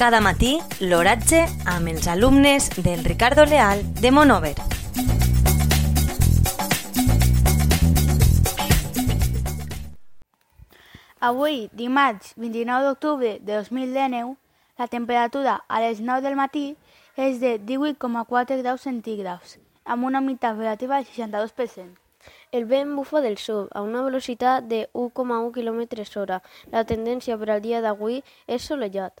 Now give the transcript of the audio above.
Cada matí, l'oratge amb els alumnes del Ricardo Leal de Monover. Avui, dimarts 29 d'octubre de 2019, la temperatura a les 9 del matí és de 18,4 graus centígrads, amb una humitat relativa del 62%. El vent bufa del sud a una velocitat de 1,1 km hora. La tendència per al dia d'avui és solellat.